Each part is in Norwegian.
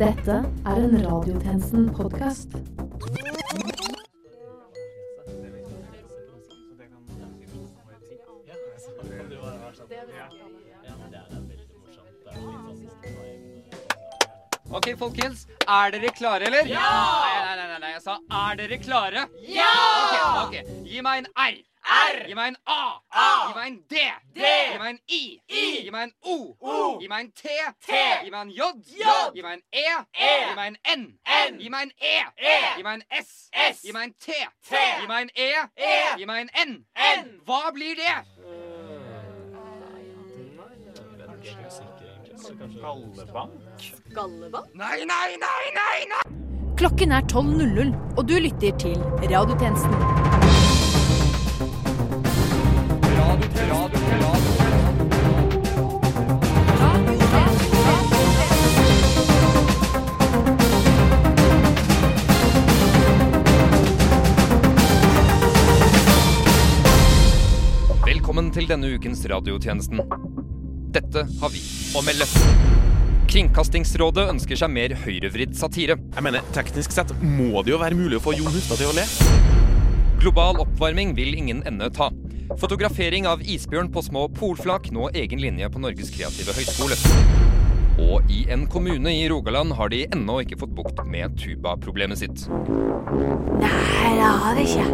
Dette er en Radiotjenesten-podkast. Ok, folkens. Er dere klare, eller? Ja! Nei, nei, nei, nei, nei, jeg sa er dere klare? Ja! Ok, ok. Gi meg en R. R. Gi meg en A. A. Gi meg en D. D. Gi meg en I. I. Gi meg en O. O. Gi meg en T. T. Gi meg en J. J. Gi meg en E. E. Gi meg en N. N. Gi meg en E. E. Gi meg en S. S. Gi meg en T. T. Gi meg en E. E. Gi meg en N. N. Hva blir det? Nei, nei, nei, nei, nei! Klokken er 12.00, og du lytter til Radiotjenesten. Velkommen til denne ukens radiotjenesten. Dette har vi å melde. Kringkastingsrådet ønsker seg mer høyrevridd satire. Jeg mener, Teknisk sett må det jo være mulig å få Jon Hustad til å le. Global oppvarming vil ingen ende ta. Fotografering av isbjørn på små polflak nå egen linje på Norges kreative høgskole. Og i en kommune i Rogaland har de ennå ikke fått bukt med tubaproblemet sitt. Nei, det har vi ikke.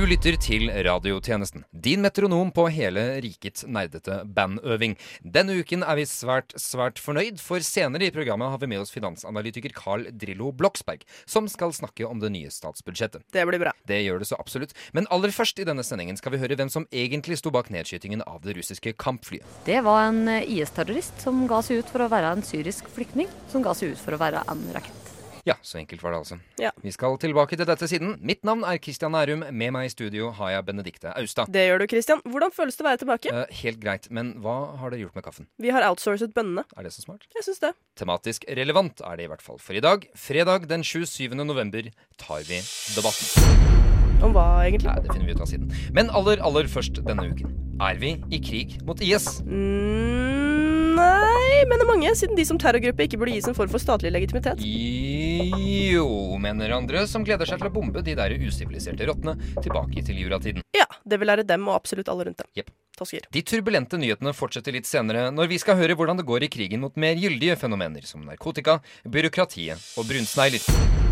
Du lytter til radiotjenesten, din metronom på hele rikets nerdete bandøving. Denne uken er vi svært, svært fornøyd, for senere i programmet har vi med oss finansanalytiker Carl Drillo Bloksberg, som skal snakke om det nye statsbudsjettet. Det blir bra. Det gjør det så absolutt. Men aller først i denne sendingen skal vi høre hvem som egentlig sto bak nedskytingen av det russiske kampflyet. Det var en IS-terrorist som ga seg ut for å være en syrisk flyktning, som ga seg ut for å være en rakett. Ja, så enkelt var det altså. Ja. Vi skal tilbake til dette siden. Mitt navn er Kristian Nærum. Med meg i studio har jeg Benedikte Austad. Det gjør du, Kristian. Hvordan føles det å være tilbake? Uh, helt greit, men hva har dere gjort med kaffen? Vi har outsourcet bønnene. Er det så smart? Jeg syns det. Tematisk relevant er det i hvert fall. For i dag, fredag den 27. november, tar vi debatten. Om hva, egentlig? Nei, det finner vi ut av siden. Men aller, aller først denne uken. Er vi i krig mot IS? Mm, nei, mener mange, siden de som terrorgruppe ikke burde gis en form for statlig legitimitet. Jo, mener andre, som gleder seg til å bombe de der usiviliserte rottene tilbake til juratiden. Ja, det vil lære dem og absolutt alle rundt dem. Yep. Tosker. De turbulente nyhetene fortsetter litt senere, når vi skal høre hvordan det går i krigen mot mer gyldige fenomener som narkotika, byråkratiet og brunsnegler.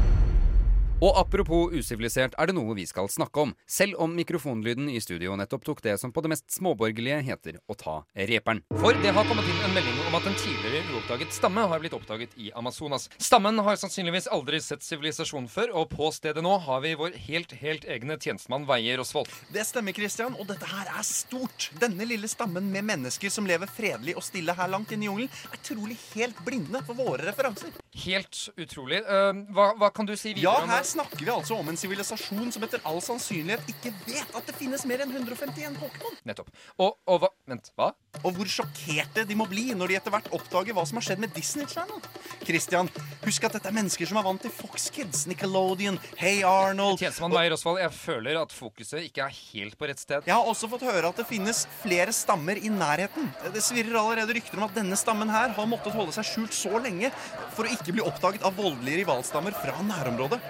Og apropos usivilisert er det noe vi skal snakke om, selv om mikrofonlyden i studio nettopp tok det som på det mest småborgerlige heter å ta reperen. For det har kommet inn en melding om at en tidligere uoppdaget stamme har blitt oppdaget i Amazonas. Stammen har sannsynligvis aldri sett sivilisasjon før, og på stedet nå har vi vår helt, helt egne tjenestemann Veier Osvold. Det stemmer, Christian, og dette her er stort. Denne lille stammen med mennesker som lever fredelig og stille her langt inne i jungelen, er trolig helt blinde for våre referanser. Helt utrolig. Eh, hva, hva kan du si videre Ja, her snakker vi altså om en sivilisasjon som etter all sannsynlighet ikke vet at det finnes mer enn 151 Pokémon. Nettopp. Og, og hva Vent, hva? Og hvor sjokkerte de må bli når de etter hvert oppdager hva som har skjedd med Disney Channel. Christian, husk at dette er mennesker som er vant til Fox Kids, Nickelodeon, Hey Arnold Tjenestemann Meyer Osvald, jeg føler at fokuset ikke er helt på rett sted. Jeg har også fått høre at det finnes flere stammer i nærheten. Det svirrer allerede rykter om at denne stammen her har måttet holde seg skjult så lenge for å ikke bli oppdaget av voldelige rivalstammer fra nærområdet.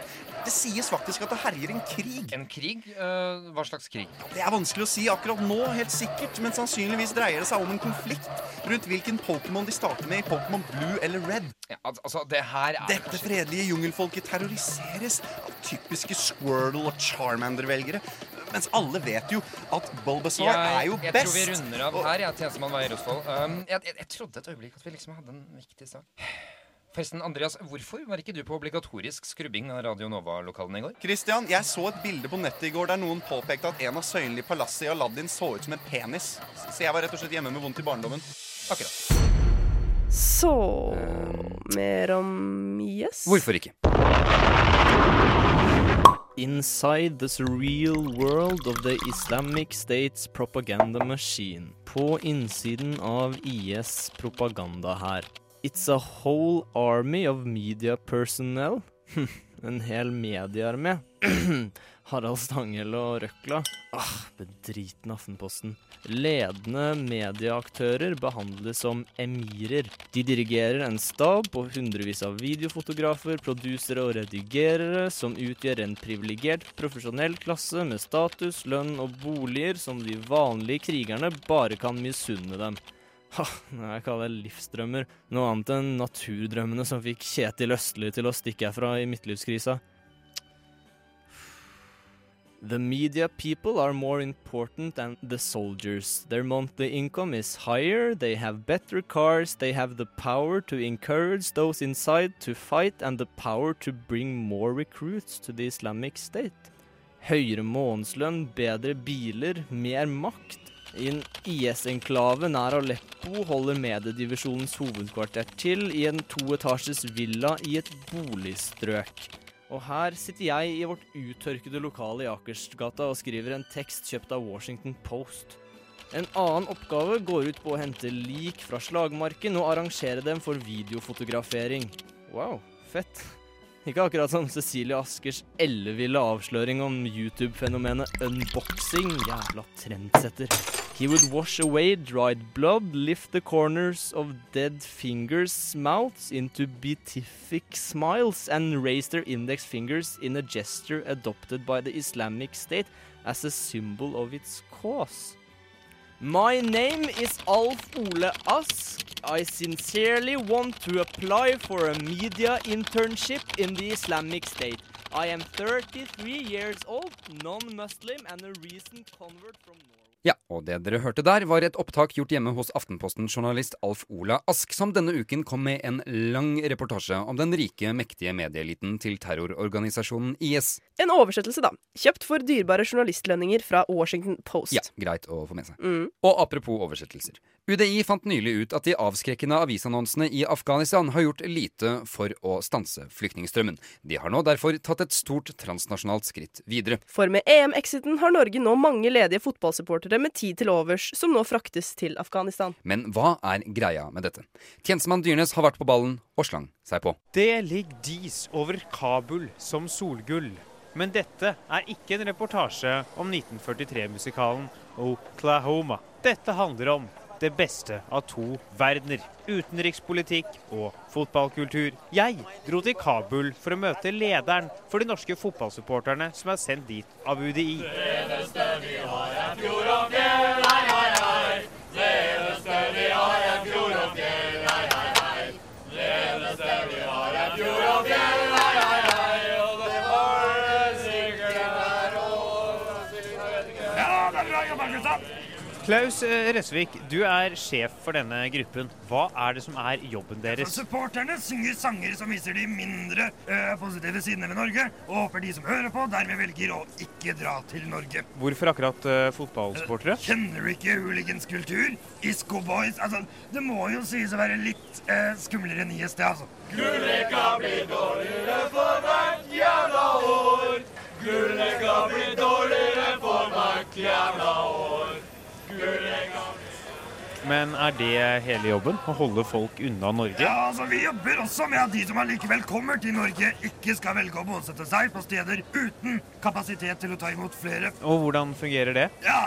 Det sies faktisk at det herjer en krig. En krig? Eh, hva slags krig? Det er vanskelig å si akkurat nå, helt sikkert, men sannsynligvis dreier det seg om en konflikt rundt hvilken Pokémon de starter med i Pokémon Blue eller Red. Ja, altså, det her er Dette fredelige jungelfolket terroriseres av typiske Squirtle og Charmander-velgere. Mens alle vet jo at Bulbasaur er jo jeg best. tror vi runder av her, jeg, tjenestemann Veier Osvold. Um, jeg, jeg, jeg trodde et øyeblikk at vi liksom hadde en viktig sak. Forresten, Andreas, hvorfor var ikke du på obligatorisk skrubbing av Radio Nova-lokalene i går? Christian, jeg så et bilde på nettet i går der noen påpekte at en av søylene i palasset i Aladdin så ut som en penis. Så jeg var rett og slett hjemme med vondt i barndommen. Akkurat. Så Mer om Yes? Hvorfor ikke? Inside the surreal world of the Islamic States propaganda machine. På innsiden av IS propaganda her. It's a whole army of media personnel. En hel mediearmé. Harald Stanghelle og Røkla. Ah, bedriten Aftenposten. Ledende medieaktører behandles som emirer. De dirigerer en stab på hundrevis av videofotografer, produsere og redigerere, som utgjør en privilegert profesjonell klasse med status, lønn og boliger som de vanlige krigerne bare kan misunne dem. Ha, jeg kaller det livsdrømmer. Noe annet enn naturdrømmene som fikk Kjetil Østli til å stikke herfra i midtlivskrisa. The media people are more important than the soldiers. Their monthly income is higher, they have better cars, they have the power to encourage those inside to fight, and the power to bring more recruits to the Islamic State. Høyere månedslønn, bedre biler, mer makt. I en IS-enklave nær Aleppo holder mediedivisjonens hovedkvarter til i en toetasjes villa i et boligstrøk. Og her sitter jeg i vårt uttørkede lokale i Akersgata og skriver en tekst kjøpt av Washington Post. En annen oppgave går ut på å hente lik fra slagmarken og arrangere dem for videofotografering. Wow, fett. Ikke akkurat som Cecilie Askers elleville avsløring om YouTube-fenomenet unboxing. Jævla trendsetter. He would wash away dried blood, lift the corners of dead fingers' mouths into beatific smiles, and raise their index fingers in a gesture adopted by the Islamic State as a symbol of its cause. My name is Alf Ole Ask. I sincerely want to apply for a media internship in the Islamic State. I am 33 years old, non-Muslim, and a recent convert from Norway. Ja, og det dere hørte der, var et opptak gjort hjemme hos Aftenposten-journalist Alf Ola Ask, som denne uken kom med en lang reportasje om den rike, mektige medieeliten til terrororganisasjonen IS. En oversettelse, da. Kjøpt for dyrebare journalistlønninger fra Washington Post. Ja, greit å få med seg. Mm. Og apropos oversettelser. UDI fant nylig ut at de avskrekkende avisannonsene i Afghanistan har gjort lite for å stanse flyktningstrømmen. De har nå derfor tatt et stort transnasjonalt skritt videre. For med EM-exiten har Norge nå mange ledige fotballsupportere med tid til overs, som nå fraktes til Afghanistan. Men hva er greia med dette? Tjenestemann Dyrnes har vært på ballen og slang seg på. Det ligger dis over Kabul som solgull. Men dette er ikke en reportasje om 1943-musikalen Oklahoma. Dette handler om det beste av to verdener. Utenrikspolitikk og fotballkultur. Jeg dro til Kabul for å møte lederen for de norske fotballsupporterne som er sendt dit av UDI. Klaus eh, Røsvik, du er sjef for denne gruppen. Hva er det som er jobben deres? Supporterne synger sanger som viser de mindre uh, positive sidene ved Norge, og håper de som hører på, dermed velger å ikke dra til Norge. Hvorfor akkurat uh, fotballsupportere? Kjenner du ikke hooliganskultur? Isco Boys? Altså, det må jo sies å være litt eh, skumlere enn hvert jævla altså. Men er det hele jobben? Å holde folk unna Norge? Ja, altså, Vi jobber også med at de som allikevel kommer til Norge, ikke skal velge å bosette seg på steder uten kapasitet til å ta imot flere. Og hvordan fungerer det? Ja,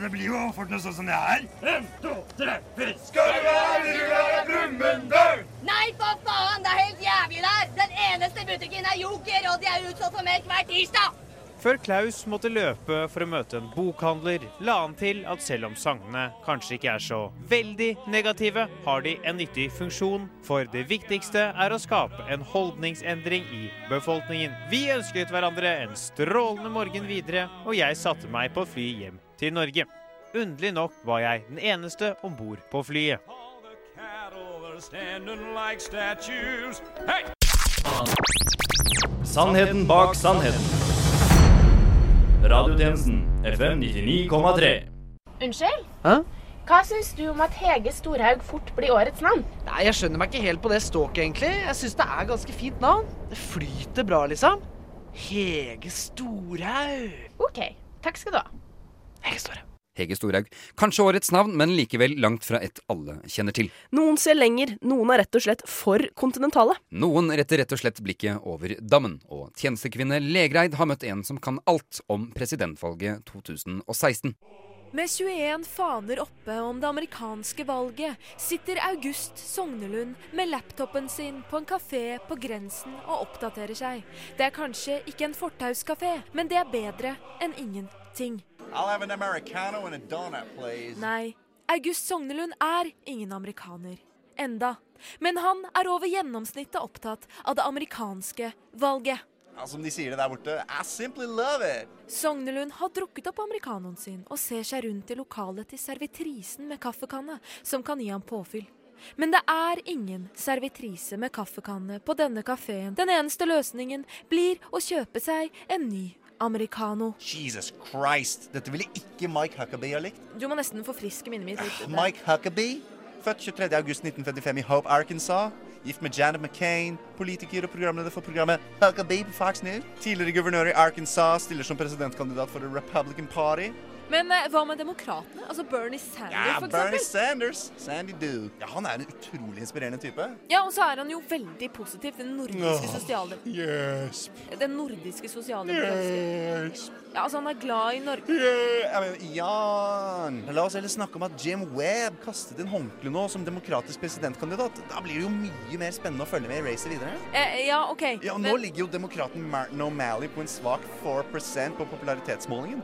det blir jo fort noe sånn som det er. En, to, tre, fire. Skal du være, du være Brumunddal? Nei, for faen! Det er helt jævlig der! Den eneste butikken er Joker, og de er utsolgt for melk hver tirsdag! Før Klaus måtte løpe for å møte en bokhandler, la han til at selv om sangene kanskje ikke er så veldig negative, har de en nyttig funksjon, for det viktigste er å skape en holdningsendring i befolkningen. Vi ønsket hverandre en strålende morgen videre, og jeg satte meg på fly hjem til Norge. Underlig nok var jeg den eneste om bord på flyet. Sannheten bak sannheten. Radiotjenesten FM 99,3. Unnskyld? Hæ? Hva syns du om at Hege Storhaug fort blir årets navn? Nei, Jeg skjønner meg ikke helt på det ståket, egentlig. Jeg syns det er ganske fint navn. Det flyter bra, liksom. Hege Storhaug. OK. Takk skal du ha. Hege Storhaug. Hege Storhaug. Kanskje årets navn, men likevel langt fra et alle kjenner til. Noen ser lenger, noen er rett og slett for kontinentale. Noen retter rett og slett blikket over dammen, og tjenestekvinne Legreid har møtt en som kan alt om presidentvalget 2016. Med 21 faner oppe om det amerikanske valget sitter August Sognelund med laptopen sin på en kafé på grensen og oppdaterer seg. Det er kanskje ikke en fortauskafé, men det er bedre enn ingenting. Nei, August Sognelund er ingen amerikaner. Enda. Men han er over gjennomsnittet opptatt av det amerikanske valget. Ja, som de sier det der borte, I simply love it. Sognelund har drukket opp americanoen sin og ser seg rundt i lokalet til servitrisen med kaffekanne, som kan gi ham påfyll. Men det er ingen servitrise med kaffekanne på denne kafeen. Den eneste løsningen blir å kjøpe seg en ny americano. Jesus Christ, dette ville ikke Mike Huckabee ha likt. Du må nesten forfriske minnet mitt litt. Mike Huckabee, født 23. august 1955 i Hope, Arkansas. Gift med Janet McCain, politiker og programleder for programmet Huckabee på Fox News. Tidligere guvernør i Arkansas, stiller som presidentkandidat for The Republican Party. Men eh, hva med demokratene? Altså Bernie Sanders, Ja, for Bernie eksempel? Sanders. Sandy Doo. Ja, han er en utrolig inspirerende type. Ja, og så er han jo veldig positiv til den nordiske sosiale... Yes. Den nordiske sosialdemokratiske Yes. Ja, altså han er glad i Norge. Yeah, I mean, Jan, la oss heller snakke om at Jim Webb kastet inn håndkleet nå som demokratisk presidentkandidat. Da blir det jo mye mer spennende å følge med i racet videre. Eh, ja, OK. Ja, Nå ligger jo demokraten Martin O'Malley på en svak 4% på popularitetsmålingen.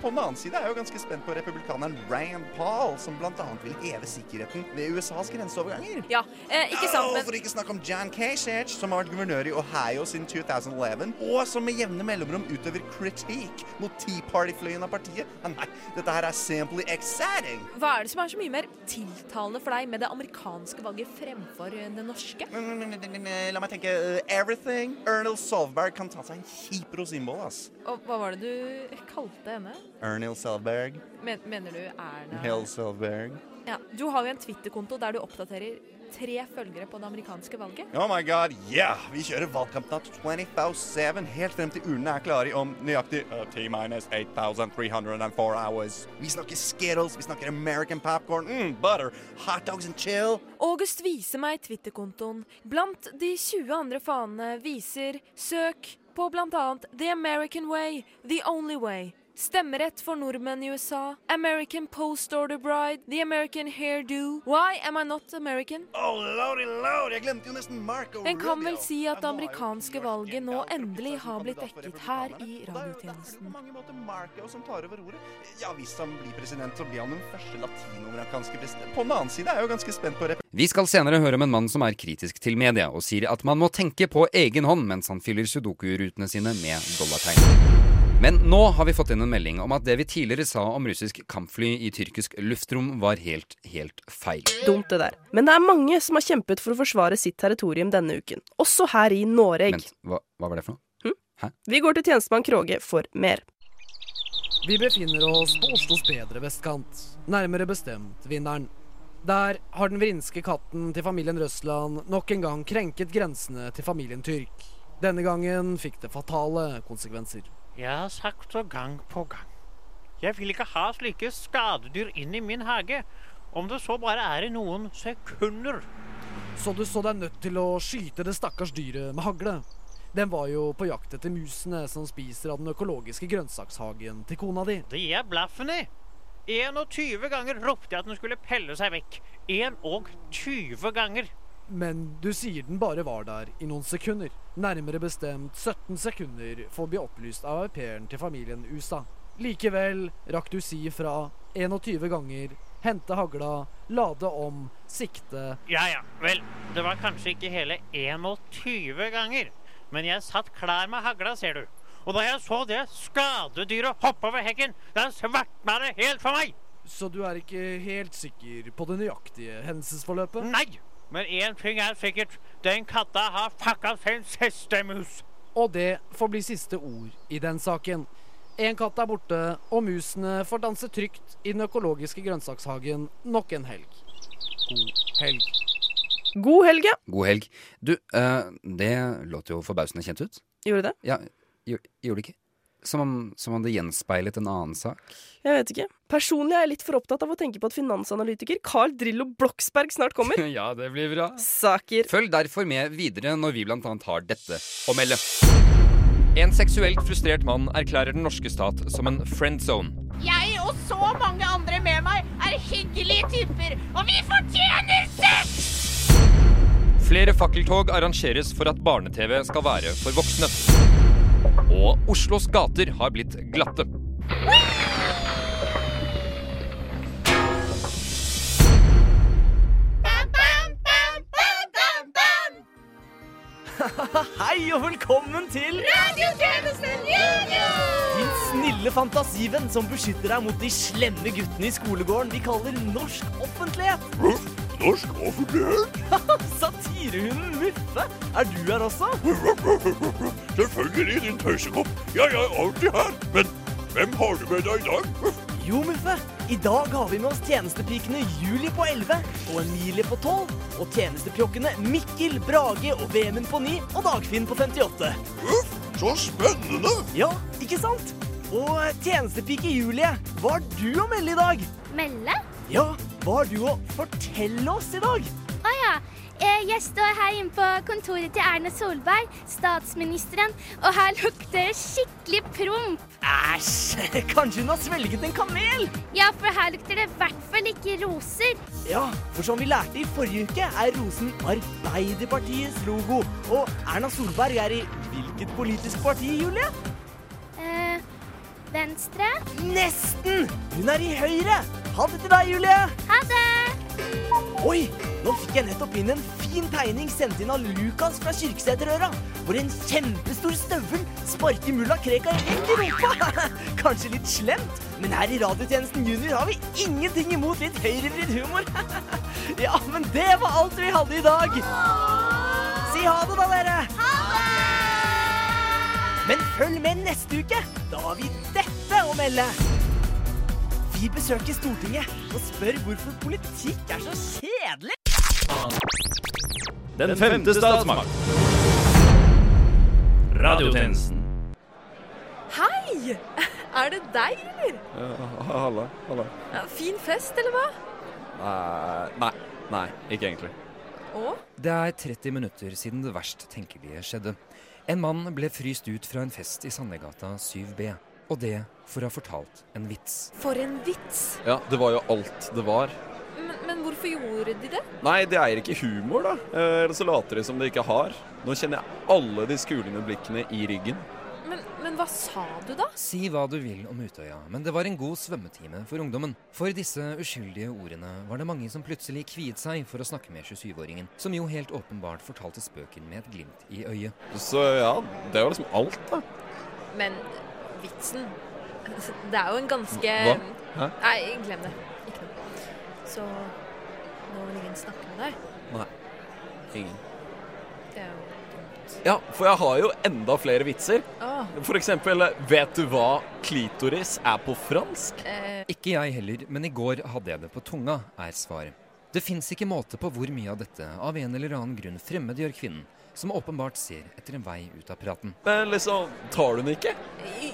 På den annen side er jeg jo ganske spent på republikaneren Rand Paul, som bl.a. vil heve sikkerheten ved USAs grenseoverganger. Ja, eh, ikke sant, men for ikke snakke om Jan Kasich, som har vært guvernør i Ohio siden 2011, og som med jevne mellomrom utøver kritikk mot Tea Party-fløyen av partiet. Nei, dette her er simply exciting. hva er det som er så mye mer tiltalende for deg med det amerikanske valget fremfor eh, det norske? La meg tenke uh, everything. Ernil Solberg kan ta seg en kjip rosinbolle, ass. Og hva var det du kalte henne? Ernil Selberg. Men, mener du Erna Hill Selberg. Ja, Du har jo en Twitter-konto der du oppdaterer tre følgere på det amerikanske valget. Oh my god, yeah! Vi kjører valgkampnatt 24-7 helt frem til urnene er klare om nøyaktig uh, T-minus 8304 hours. Vi snakker Skittles, vi snakker American popcorn, mm, butter, hot dogs and chill. August viser meg Twitter-kontoen. Blant de 20 andre fanene viser søk på annet The American Way, The Only Way. Stemmerett for nordmenn i USA. American Post Order Bride. The American Hairdo. Why am I not American? Oh, lordy lordy. jeg glemte jo nesten Marco En kan vel si at det amerikanske valget nå endelig har blitt dekket her i radiotjenesten. Det er jo på mange måter Marco som tar over ordet. Ja, hvis han blir president, så blir han den første latinamerikanske presidenten. På den annen side er jeg jo ganske spent på rep... Vi skal senere høre om en mann som er kritisk til media, og sier at man må tenke på egen hånd mens han fyller sudoku-rutene sine med dollartegn. Men nå har vi fått inn en melding om at det vi tidligere sa om russisk kampfly i tyrkisk luftrom, var helt, helt feil. Dumt det der. Men det er mange som har kjempet for å forsvare sitt territorium denne uken. Også her i Noreg. Vent, hva, hva var det for noe? Vi går til tjenestemann Kroge for mer. Vi befinner oss på Oslos bedre vestkant, nærmere bestemt Vinneren. Der har den vrinske katten til familien Røsland nok en gang krenket grensene til familien Tyrk. Denne gangen fikk det fatale konsekvenser. Jeg har sagt det gang på gang. Jeg vil ikke ha slike skadedyr inn i min hage, om det så bare er i noen sekunder. Så du så deg nødt til å skyte det stakkars dyret med hagle? Den var jo på jakt etter musene som spiser av den økologiske grønnsakshagen til kona di. Det jeg blaffen i. 21 ganger ropte jeg at den skulle pelle seg vekk. 21 ganger. Men du sier den bare var der i noen sekunder. Nærmere bestemt 17 sekunder får bli opplyst av au pairen til familien USA. Likevel rakk du si fra 21 ganger, hente hagla, lade om, sikte Ja ja, vel, det var kanskje ikke hele 21 ganger. Men jeg satt klar med hagla, ser du. Og da jeg så det skadedyret hoppe over hekken, da svartna det helt for meg. Så du er ikke helt sikker på det nøyaktige hendelsesforløpet? Nei, men én ting er sikkert. Den katta har fucka sin siste mus. Og det får bli siste ord i den saken. En katt er borte, og musene får danse trygt i den økologiske grønnsakshagen nok en helg. God helg. God helg, ja. God helg. Du, uh, det låt jo forbausende kjent ut. Gjorde det? Ja, gjorde det ikke? Som om, som om det gjenspeilet en annen sak? Jeg vet ikke. Personlig er jeg litt for opptatt av å tenke på at finansanalytiker Carl Drillo Bloksberg snart kommer. ja, det blir bra. Saker. Følg derfor med videre når vi blant annet har dette å melde. En seksuelt frustrert mann erklærer den norske stat som en friend zone. Jeg og så mange andre med meg er hyggelige typer, og vi fortjener sex! Flere fakkeltog arrangeres for at barne-TV skal være for voksne. Og Oslos gater har blitt glatte. Hei og velkommen til Radiotjenesten Junior! Din snille fantasivenn som beskytter deg mot de slemme guttene i skolegården vi kaller norsk offentlighet. Norsk offentlighet? Satirehunden Muffe, er du her også? Selvfølgelig, din tøysekopp. Jeg er alltid her. Men hvem har du med deg i dag? Jo, Muffe, i dag har vi med oss tjenestepikene Julie på 11 og Emilie på 12, og tjenestepjokkene Mikkel, Brage og Vemund på 9 og Dagfinn på 58. Så spennende! Ja, ikke sant? Og tjenestepike Julie, hva har du å melde i dag? Melde? Ja, hva har du å fortelle oss i dag? Å ja. Eh, Jeg står her inne på kontoret til Erna Solberg, statsministeren, og her lukter det skikkelig promp. Æsj, kanskje hun har svelget en kamel? Ja, for her lukter det i hvert fall ikke roser. Ja, for som vi lærte i forrige uke, er rosen Arbeiderpartiets logo. Og Erna Solberg er i hvilket politisk parti, Julie? Eh, venstre? Nesten! Hun er i Høyre. Ha det til deg, Julie. Ha det! Oi, nå fikk jeg nettopp inn en fin tegning sendt inn av Lukas fra Kirkeseterøra. hvor en kjempestor støvel sparker mulla Krekar rett i rumpa. Kanskje litt slemt, men her i Radiotjenesten Junior har vi ingenting imot litt høyrevridd humor. Ja, men det var alt vi hadde i dag. Si ha det, da, dere. Ha det! Men følg med neste uke. Da har vi dette å melde. Vi besøker Stortinget og spør hvorfor politikk er så kjedelig. Den femte statsmakt. Radiotjenesten. Hei! Er det deg, eller? halla, halla. Ja, fin fest, eller hva? Nei, nei, nei, ikke egentlig. Og? Det er 30 minutter siden det verst tenkelige skjedde. En mann ble fryst ut fra en fest i Sandegata 7B. Og det for å ha fortalt en vits. For en vits. Ja, det var jo alt det var. Men, men hvorfor gjorde de det? Nei, de eier ikke humor, da. Eh, Eller så later de som de ikke har. Nå kjenner jeg alle de skulende blikkene i ryggen. Men, men hva sa du da? Si hva du vil om Utøya, men det var en god svømmetime for ungdommen. For disse uskyldige ordene var det mange som plutselig kviet seg for å snakke med 27-åringen, som jo helt åpenbart fortalte spøken med et glimt i øyet. Så ja, det var liksom alt, da. Men vitsen Det er jo en ganske Hva? Hæ? Nei, glem det. Ikke noe. Så nå vil ingen snakke med deg. Nei. Ingen. Det er jo dumt. Ja, for jeg har jo enda flere vitser. Åh. For eksempel, vet du hva klitoris er på fransk? Eh, Ikke jeg heller, men i går hadde jeg det på tunga, er svaret. Det fins ikke måte på hvor mye av dette av en eller annen grunn fremmedgjør kvinnen, som åpenbart ser etter en vei ut av praten. Men liksom, tar du den ikke?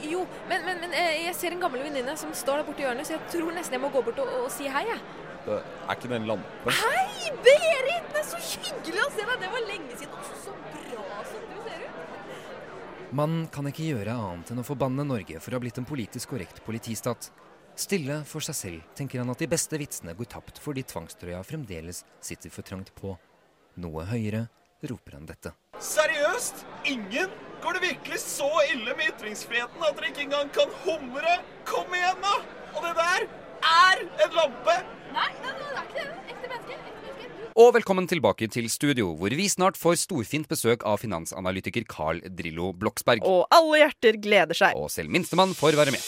jo, men, men, men eh, jeg ser en gammel venninne som står der borte i hjørnet, så jeg tror nesten jeg må gå bort og, og si hei, jeg. Det er ikke den lampen? Hei, Berit! Det er så hyggelig å se deg! Det var lenge siden. Også så bra som du ser ut. Man kan ikke gjøre annet enn å forbanne Norge for å ha blitt en politisk korrekt politistat. Stille for seg selv tenker han at de beste vitsene går tapt fordi tvangstrøya fremdeles sitter for trangt på. Noe høyere roper han dette. Seriøst? Ingen? Går det virkelig så ille med ytringsfriheten at dere ikke engang kan humre? Kom igjen, da! Og det der er en lampe! Nei, nei, nei, det er ikke det. Ekte menneske. Ekte menneske. Og velkommen tilbake til studio, hvor vi snart får storfint besøk av finansanalytiker Carl Drillo Bloksberg. Og alle hjerter gleder seg. Og selv minstemann får være med.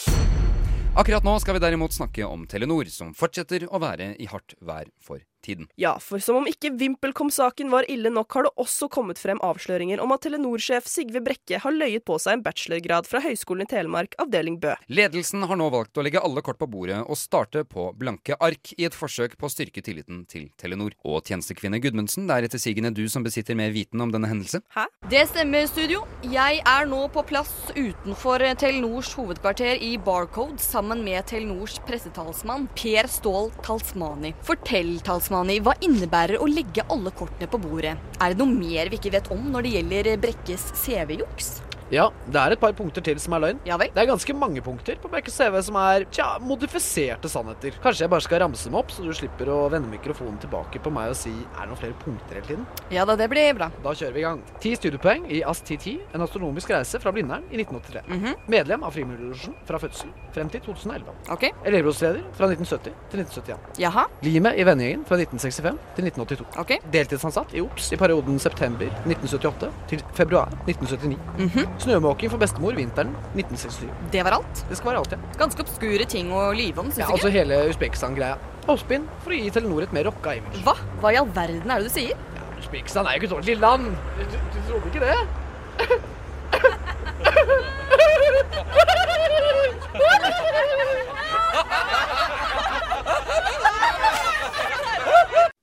Akkurat nå skal vi derimot snakke om Telenor, som fortsetter å være i hardt vær for tiden. Ja, for som om ikke VimpelCom-saken var ille nok, har det også kommet frem avsløringer om at Telenor-sjef Sigve Brekke har løyet på seg en bachelorgrad fra Høgskolen i Telemark, avdeling Bø. Ledelsen har nå valgt å legge alle kort på bordet og starte på blanke ark i et forsøk på å styrke tilliten til Telenor. Og tjenestekvinne Gudmundsen, det er etter sigende du som besitter mer viten om denne hendelse? Hæ? Det stemmer, studio. Jeg er nå på plass utenfor Telenors hovedkvarter i Barcode sammen med Telenors pressetalsmann Per Ståhl Talsmani. Fortell, Talsmani, hva innebærer å legge alle kortene på bordet? Er det noe mer vi ikke vet om når det gjelder Brekkes CV-juks? Ja, det er et par punkter til som er løgn. Ja vel? Det er ganske mange punkter på Bekkes CV som er tja, modifiserte sannheter. Kanskje jeg bare skal ramse dem opp, så du slipper å vende mikrofonen tilbake på meg og si er det noen flere punkter hele tiden? Ja da, det blir bra. Da kjører vi i gang. Ti studiepoeng i AST10, en astronomisk reise fra Blindern i 1983. Mhm. Medlem av Frimurlosjen fra fødsel frem til 2011. Ok. Elevrådsleder fra 1970 til 1971. Jaha. Limet i vennegjengen fra 1965 til 1982. Ok. Deltidsansatt i OBS i perioden september 1978 til februar 1979. Mhm. Snømåking for bestemor vinteren 1967. Det var alt? Det skal være alt, ja. Ganske obskure ting å lyve om, syns ja du altså ikke? hele Usbekistan-greia. Oppspinn for å gi Telenor et mer rocka image. Hva? Hva i all verden er det du sier? Usbekistan er jo ikke et ordentlig land. Du, du, du trodde ikke det?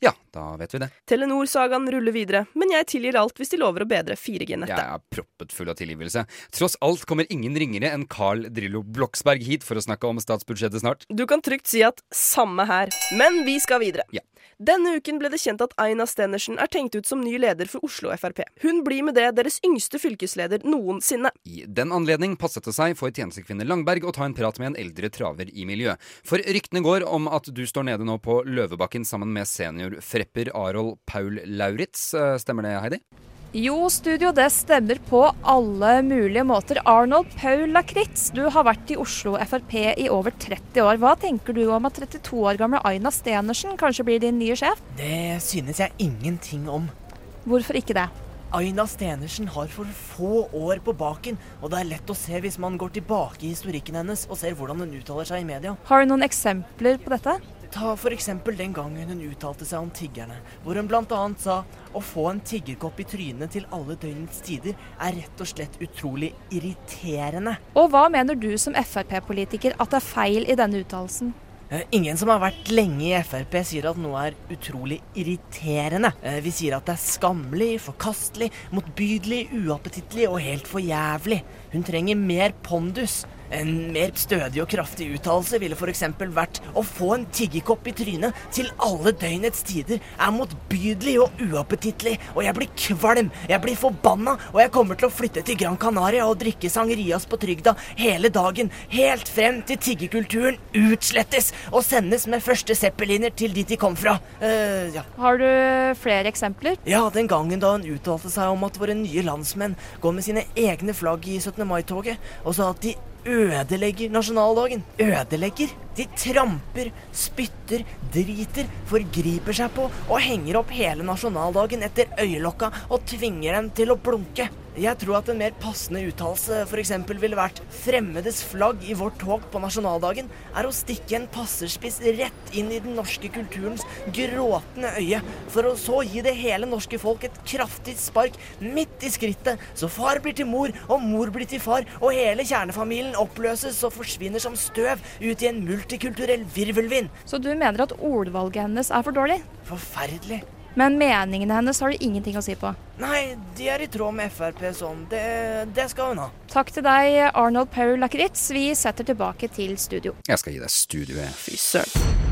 Ja, da vet vi det. Telenor-sagaen ruller videre, men jeg tilgir alt hvis de lover å bedre 4G-nettet. Jeg er proppet full av tilgivelse. Tross alt kommer ingen ringere enn Carl Drillo Bloksberg hit for å snakke om statsbudsjettet snart. Du kan trygt si at samme her, men vi skal videre. Ja. Denne uken ble det kjent at Aina Stenersen er tenkt ut som ny leder for Oslo Frp. Hun blir med det deres yngste fylkesleder noensinne. I den anledning passet det seg for tjenestekvinne Langberg å ta en prat med en eldre traver i miljø. For ryktene går om at du står nede nå på Løvebakken sammen med seniorfrepper Arold Paul Lauritz. Eh, Stemmer det, Heidi? Jo, studio, det stemmer på alle mulige måter. Arnold Paul Lakritz, du har vært i Oslo Frp i over 30 år. Hva tenker du om at 32 år gamle Aina Stenersen kanskje blir din nye sjef? Det synes jeg ingenting om. Hvorfor ikke det? Aina Stenersen har for få år på baken, og det er lett å se hvis man går tilbake i historikken hennes og ser hvordan hun uttaler seg i media. Har du noen eksempler på dette? Ta f.eks. den gangen hun uttalte seg om tiggerne, hvor hun bl.a. sa å få en tiggerkopp i trynet til alle døgnets tider er rett og slett utrolig irriterende. Og hva mener du som Frp-politiker at er feil i denne uttalelsen? Eh, Ingen som har vært lenge i Frp sier at noe er utrolig irriterende. Eh, Vi sier at det er skammelig, forkastelig, motbydelig, uappetittlig og helt for jævlig. Hun trenger mer pondus. En mer stødig og kraftig uttalelse ville f.eks. vært å få en tiggerkopp i trynet til alle døgnets tider er motbydelig og uappetittlig, og jeg blir kvalm, jeg blir forbanna, og jeg kommer til å flytte til Gran Canaria og drikke sangrias på trygda hele dagen, helt frem til tiggerkulturen utslettes og sendes med første zeppeliner til dit de kom fra. Uh, ja. Har du flere eksempler? Ja, den gangen da hun uttalte seg om at våre nye landsmenn går med sine egne flagg i 17. mai-toget, og sa at de ødelegger nasjonaldagen. Ødelegger? De tramper, spytter, driter, forgriper seg på og henger opp hele nasjonaldagen etter øyelokka og tvinger dem til å blunke. Jeg tror at en mer passende uttalelse f.eks. ville vært 'Fremmedes flagg i vårt tog på nasjonaldagen' er å stikke en passerspiss rett inn i den norske kulturens gråtende øye, for å så gi det hele norske folk et kraftig spark midt i skrittet, så far blir til mor, og mor blir til far, og hele kjernefamilien oppløses og forsvinner som støv ut i en multikulturell virvelvind. Så du mener at ordvalget hennes er for dårlig? Forferdelig. Men meningene hennes har du ingenting å si på. Nei, de er i tråd med Frp sånn. Det, det skal hun ha. Takk til deg, Arnold Paul Lakritz. Vi setter tilbake til studio. Jeg skal gi deg studioet. Fy søren.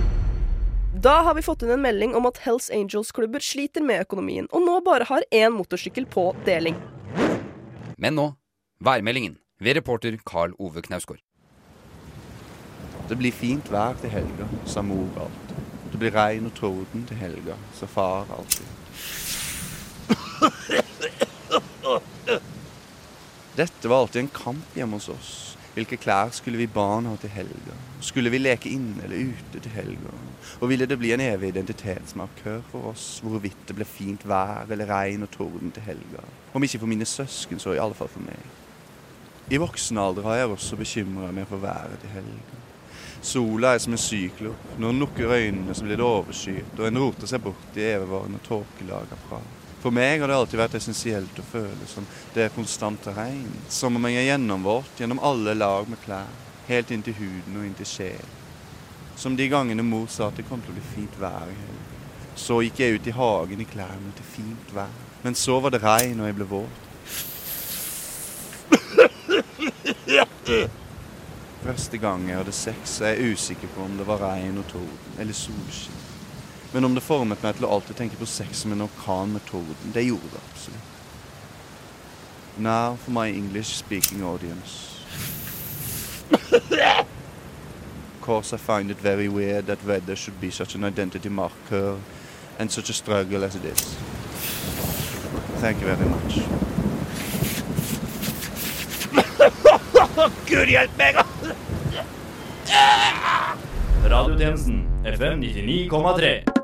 Da har vi fått inn en melding om at Hells Angels-klubber sliter med økonomien, og nå bare har én motorsykkel på deling. Men nå, værmeldingen ved reporter Carl Ove Knausgård. Det blir fint vær til helga, sa mor alltid. Det blir regn og torden til helga, sa far alltid. Dette var alltid en kamp hjemme hos oss. Hvilke klær skulle vi barn ha til helga? Skulle vi leke inne eller ute til helga? Og ville det bli en evig identitetsmarkør for oss hvorvidt det ble fint vær eller regn og torden til helga? Om ikke for mine søsken, så i alle fall for meg. I voksen alder har jeg også bekymra meg for været til helga. Sola er som en syklop. Når hun lukker øynene, så blir det overskyet, og en roter seg bort i evigvarende tåkelager fra. For meg har det alltid vært essensielt å føle som det er konstant regn. Som om jeg er gjennomvåt gjennom alle lag med klær. Helt inn til huden og inn til sjelen. Som de gangene mor sa at det kom til å bli fint vær i helgen. Så gikk jeg ut i hagen i klærne til fint vær. Men så var det regn, og jeg ble våt. Første gang jeg hadde sex, er jeg usikker på om det var regn og torden eller solskinn. Men om det formet meg til å alltid tenke på sex som en orkan med torden, det gjorde det absolutt. Now for my English speaking audience. Of course I find it very weird that weather should be such an identity marker and such a struggle as it is. Thank you very much. Gud hjelp meg! Radiotjenesten FM 99,3.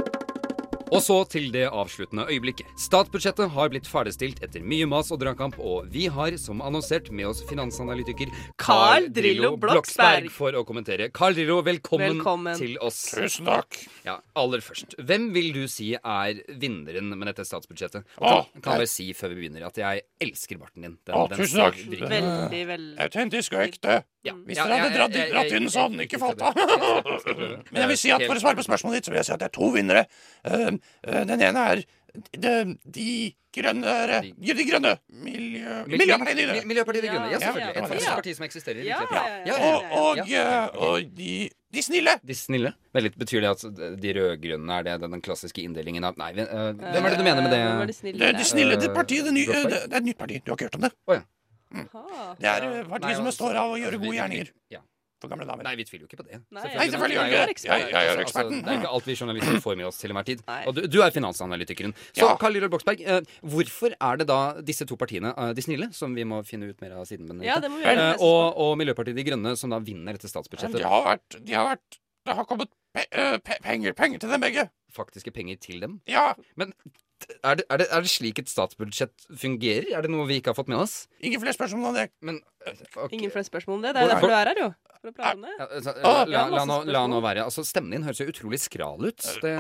Og så til det avsluttende øyeblikket. Statsbudsjettet har blitt ferdigstilt etter mye mas og dragkamp, og vi har, som annonsert, med oss finansanalytiker Carl Drillo Bloksberg. for å kommentere. Carl Drillo, velkommen, Velkommen. til oss. Tusen takk. Ja, Aller først, hvem vil du si er vinneren med dette statsbudsjettet? Og kan, kan bare si før vi begynner at jeg elsker barten din. Den, Åh, den tusen takk. Veldig, veldig Autentisk og ekte. Ja. Hvis Ja, dere hadde dratt, dratt inn, så hadde den ikke falt av. Men jeg vil si at for å svare på spørsmålet ditt, så vil jeg si at det er to vinnere. Eh, Den ene er de, de grønne De, de grønne Miljø... Miljøpartiet De Grønne. Miljøpartiet De Grønne, ja, selvfølgelig. Et faktisk parti som eksisterer i virkeligheten. ja, ja, Og, og, eh, og de, de snille. De snille? Veldig, betyr det at de rød-grønne er det den klassiske inndelingen av Nei, hvem eh, hvem er det du mener med det? Er de snille? Det, det snille det Eh, partiet, det, nye, det, er et nytt parti. Du har ikke hørt om det? Ja. Det er eh, partiet som består av å gjøre altså, gode gjerninger Ja. For gamle damer. Nei, vi tviler jo ikke på det. Nei, Nei, selvfølgelig gjør vi Det. Jeg, jeg er altså, eksperten. det er ikke alt vi journalister får med oss til enhver tid. Og du, du er finansanalytikeren. Så Ja. Karl Lillehold Boksberg, eh, hvorfor er det da disse to partiene, eh, de snille, som vi må finne ut mer av siden, men, Ja, det må vi eh, gjøre. og, og Miljøpartiet De Grønne, som da vinner dette statsbudsjettet? de har vært, de har vært Det har kommet pe uh, pe penger, penger til dem begge. Faktiske penger til dem? Ja. Men er det, er, det, er det slik et statsbudsjett fungerer? Er det noe vi ikke har fått med oss? Ingen flere spørsmål om det. Men okay. Ingen flere spørsmål om det. Det er derfor du er her, jo. For å prate om det. Ja, altså, Ah, la, la, nå, la nå være. Altså, Stemmen din høres jo utrolig skral ut. Det,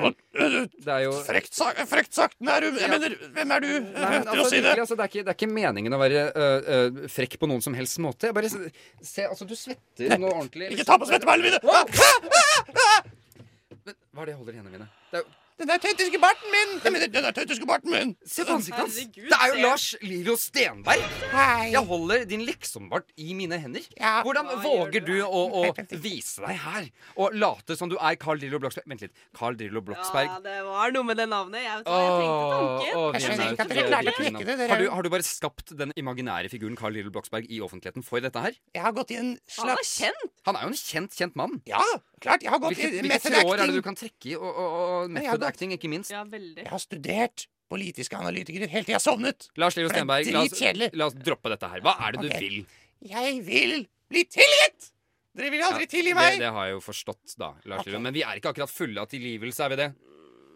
det er jo Frekt, sagt, frekt sagt. Men er du, jeg mener, hvem er du Nei, men til å altså, si det? virkelig, altså, det, er ikke, det er ikke meningen å være øh, øh, frekk på noen som helst måte. Jeg bare se, altså, du svetter noe ordentlig. Ikke ta på svetteballene mine! Wow! Ah, Men Hva er det jeg holder i hendene mine? Det er, jo- Den tøytiske barten min! Jeg mener, den tøytiske barten min! se på ansiktet hans! Det er jo. Lars Lilo Stenberg! Hei. Jeg holder din liksom-bart i mine hender. Ja. Hvordan Hva våger du å, å vise deg her og late som du er Carl Drillo Bloksberg? Vent litt. Carl Drillo Bloksberg. Ja, det var noe med det navnet. Jeg, vet jeg tenkte tanken. Åh, Jeg skjønner er ikke at dere klarte å knekke det, dere. Har du, har du bare skapt den imaginære figuren Carl Lillo Bloksberg i offentligheten for dette her? Jeg har gått i en slags Han er kjent. Han er jo en kjent, kjent mann. Ja, klart. Jeg har gått Hvilke, i hvilke method tråder er det du kan trekke i? Og, og, og har method acting, ikke minst. Ja, veldig. Jeg har studert politiske analytikere helt til jeg sovnet. Lars Lillo det er Stenberg, la oss, la oss droppe dette her. Hva er det okay. du vil? Jeg vil bli tilgitt! Dere vil aldri tilgi det, meg. det har jeg jo forstått, da. Lars okay. Lillo. Men vi er ikke akkurat fulle av tilgivelse, er vi det?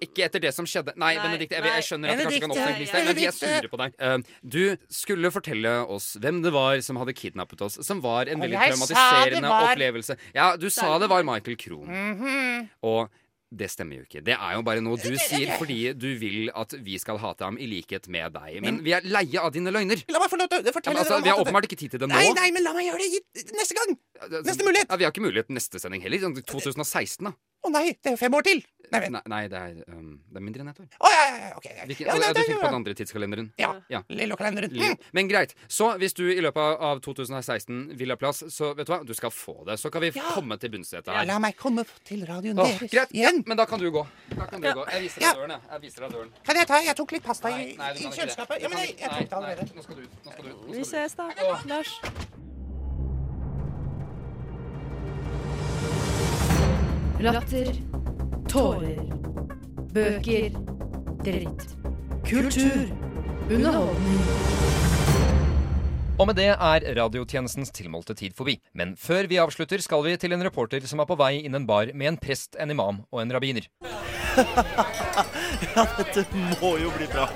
Ikke etter det som skjedde Nei, Nei, Benedikte, jeg, jeg skjønner at det kanskje kan oppstå en krise, men vi er sure på deg. Uh, du skulle fortelle oss hvem det var som hadde kidnappet oss, som var en veldig jeg traumatiserende var- opplevelse. Ja, du sa det var Michael Krohn. Mhm. Og det stemmer jo ikke. Det er jo bare noe du sier fordi du vil at vi skal hate ham i likhet med deg. Men vi er leie av dine løgner. La meg få lov til å Ja, fortelle men altså, vi har åpenbart ikke tid til det nå. Nei, nei, men la meg gjøre det neste gang! Neste mulighet. Ja, vi har ikke mulighet neste sending heller. Sånn 2016, da. Å nei, det er jo fem år til. Nei. Nei, nei det, er, um, det er mindre enn ett år. Å, ja, ja, ok. ja. Hvilken, Ja, nei, du tenker på den andre tidskalenderen? Ja. ja. Lillo-kalenderen. Mm. Men greit. Så hvis du i løpet av 2016 vil ha plass, så vet du hva, du skal få det. Så kan vi komme til bunns i dette Ja, her. la meg komme til radioen Åh, deres greit, ja, igjen. men da kan du gå. Da kan du Ja. gå. Jeg viser Ja. deg døren, jeg. jeg viser deg døren. Kan jeg ta? Jeg tok litt pasta i, i kjøleskapet. Ja, men jeg, jeg tok det allerede. Nå skal du ut. Nå skal du ut. Vi ses, da. Lars. Latter. Tårer. Bøker. Dritt. Kultur. Underholdning. Og med det er radiotjenestens tilmålte tid forbi. Men før vi avslutter, skal vi til en reporter som er på vei inn en bar med en prest, en imam og en rabbiner. Ja, dette må jo bli bra.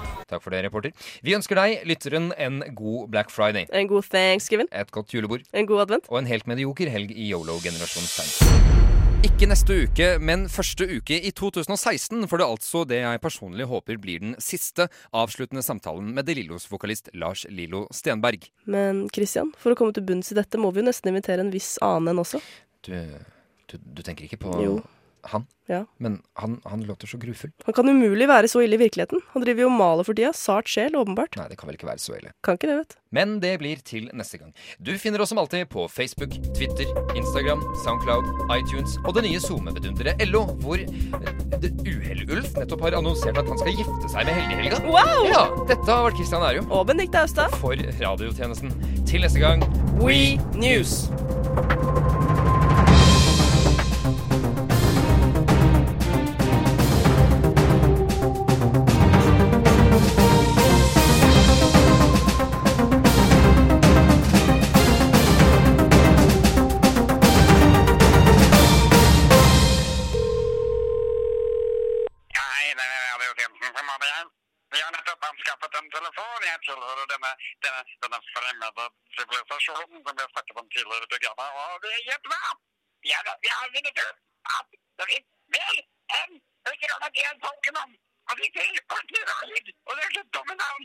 Takk for det, reporter. Vi ønsker deg, lytteren, en god Black Friday. En god thanksgiving. Et godt julebord. En god advent. Og en helt medioker helg i yolo-generasjonens tegn. Ikke neste uke, men første uke i 2016 for det er altså det jeg personlig håper blir den siste avsluttende samtalen med De Lillos vokalist Lars Lillo Stenberg. Men Christian, for å komme til bunns i dette må vi jo nesten invitere en viss annen enn også. Du, du, du tenker ikke på Jo. Han? Ja. Men han, han låter så grufull. Han kan umulig være så ille i virkeligheten. Han driver jo og maler for tida. Sart sjel, åpenbart. Nei, det kan vel ikke være så ille. Kan ikke det, vet. Men det blir til neste gang. Du finner oss som alltid på Facebook, Twitter, Instagram, Soundcloud, iTunes og det nye SoMe-bedunderet LO, hvor eh, Uhell-Ulf nettopp har annonsert at han skal gifte seg med Helge-Helga. Wow! Ja, dette har vært Christian Ærum. Og Benedicte Austad. For radiotjenesten. Til neste gang We News. Denne fremmede sivilisasjonen som vi har snakket om tidligere i programmet. Og vi gjett hva? Vi har, vi har vunnet at det finnes mer enn 101 Pokémon. Og vi rare ut. Og det er så dumme navn.